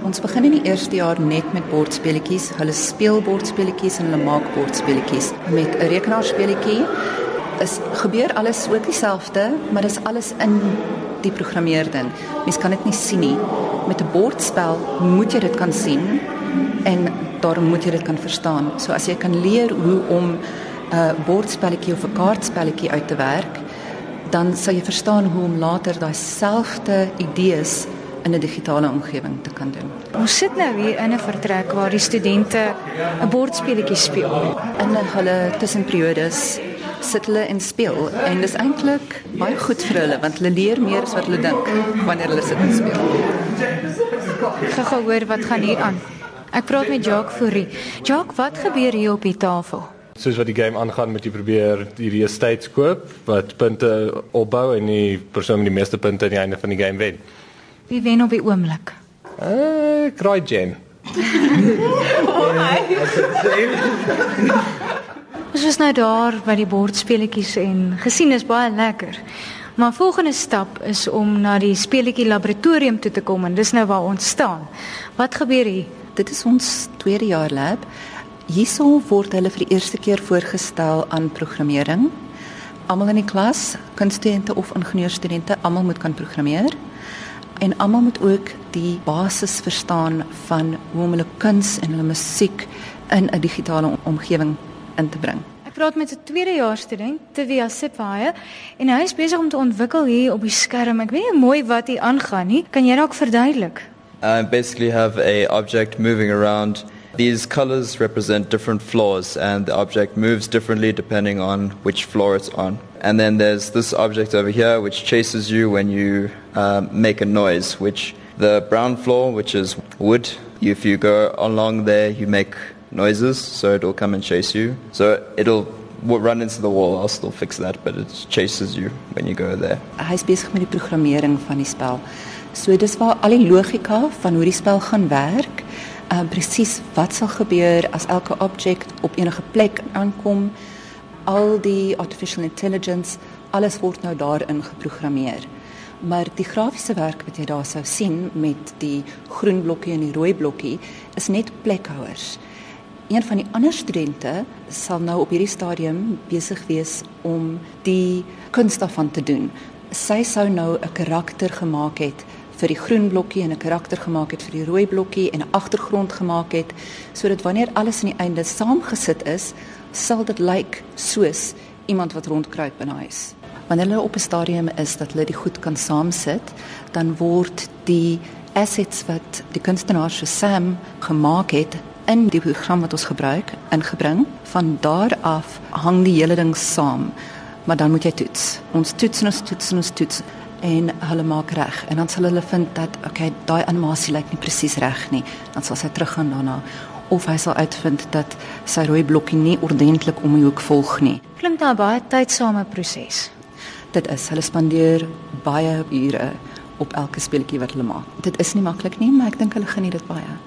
Ons begin in die eerste jaar net met bordspeletjies. Hulle speel bordspeletjies en hulle maak bordspeletjies met 'n rekenaarspeletjie. Is gebeur alles ook dieselfde, maar dis alles in die programmeerding. Mens kan dit nie sien nie. Met 'n bordspel moet jy dit kan sien en daarom moet jy dit kan verstaan. So as jy kan leer hoe om 'n uh, bordspelletjie of 'n kaartspelletjie uit te werk, dan sal jy verstaan hoe om later daai selfde idees in 'n digitale omgewing te kan doen. Ons sit nou hier in 'n vertrek waar die studente 'n bordspelletjie speel. In hulle tussenperiodes sit hulle en speel en dis eintlik baie goed vir hulle want hulle leer meer as wat hulle dink wanneer hulle sit en speel. Gaan hoor wat gaan hier aan. Ek praat met Jacques Fourie. Jacques, wat gebeur hier op die tafel? Soos wat die game aangaan met jy probeer hierdie estates koop wat punte opbou en die persoon met die meeste punte aan die einde van die game wen. Wie wen op die oomblik? Uh, Cry Jam. oh my. Ons was nou daar by die bordspeletjies en gesien is baie lekker. Maar volgende stap is om na die speletjie laboratorium toe te kom en dis nou waar ons staan. Wat gebeur hier? Dit is ons tweede jaar lab. Hierso word hulle vir die eerste keer voorgestel aan programmering. Almal in die klas, kunststudente of ingenieurstudente, almal moet kan programmeer en almal moet ook die basis verstaan van hoe om hulle kuns en hulle musiek in 'n digitale omgewing in te bring. Ek praat met 'n tweedejaars student, Tevia Siphaye, en hy is besig om te ontwikkel hier op die skerm. Ek weet nie mooi wat hier aangaan nie. Kan jy dalk verduidelik? I basically have a object moving around. These colors represent different floors and the object moves differently depending on which floor it's on. And then there's this object over here which chases you when you um, make a noise, which the brown floor, which is wood, if you go along there, you make noises, so it'll come and chase you. So it'll run into the wall. I'll still fix that, but it chases you when you go there. Hy's besig met die programmering van die spel. So dis waar al die logika van hoe die spel gaan werk, uh presies wat sal gebeur as elke objek op enige plek aankom, al die artificial intelligence, alles word nou daarin geprogrammeer. Maar die grafiese werk wat jy daar sou sien met die groen blokkie en die rooi blokkie is net plekhouers een van die ander studente sal nou op hierdie stadium besig wees om die kuns daarvan te doen. Sy sou nou 'n karakter gemaak het vir die groen blokkie en 'n karakter gemaak het vir die rooi blokkie en 'n agtergrond gemaak het sodat wanneer alles aan die einde saamgesit is, sal dit lyk soos iemand wat rondkruip in 'n huis. Wanneer hulle op 'n stadium is dat hulle dit goed kan saamsit, dan word die assets wat die kunstenaar Sam gemaak het in die program wat ons gebruik ingebring. Van daar af hang die hele ding saam. Maar dan moet jy toets. Ons toets en ons toets en ons toets en hulle maak reg en dan sal hulle vind dat okay, daai animasie lyk nie presies reg nie. Dan sal sy teruggaan daarna of hy sal uitvind dat sy rooi blokkie nie ordentlik om die hoek volg nie. Klink daar baie tydsame proses. Dit is hulle spandeer baie ure op elke speletjie wat hulle maak. Dit is nie maklik nie, maar ek dink hulle geniet dit baie.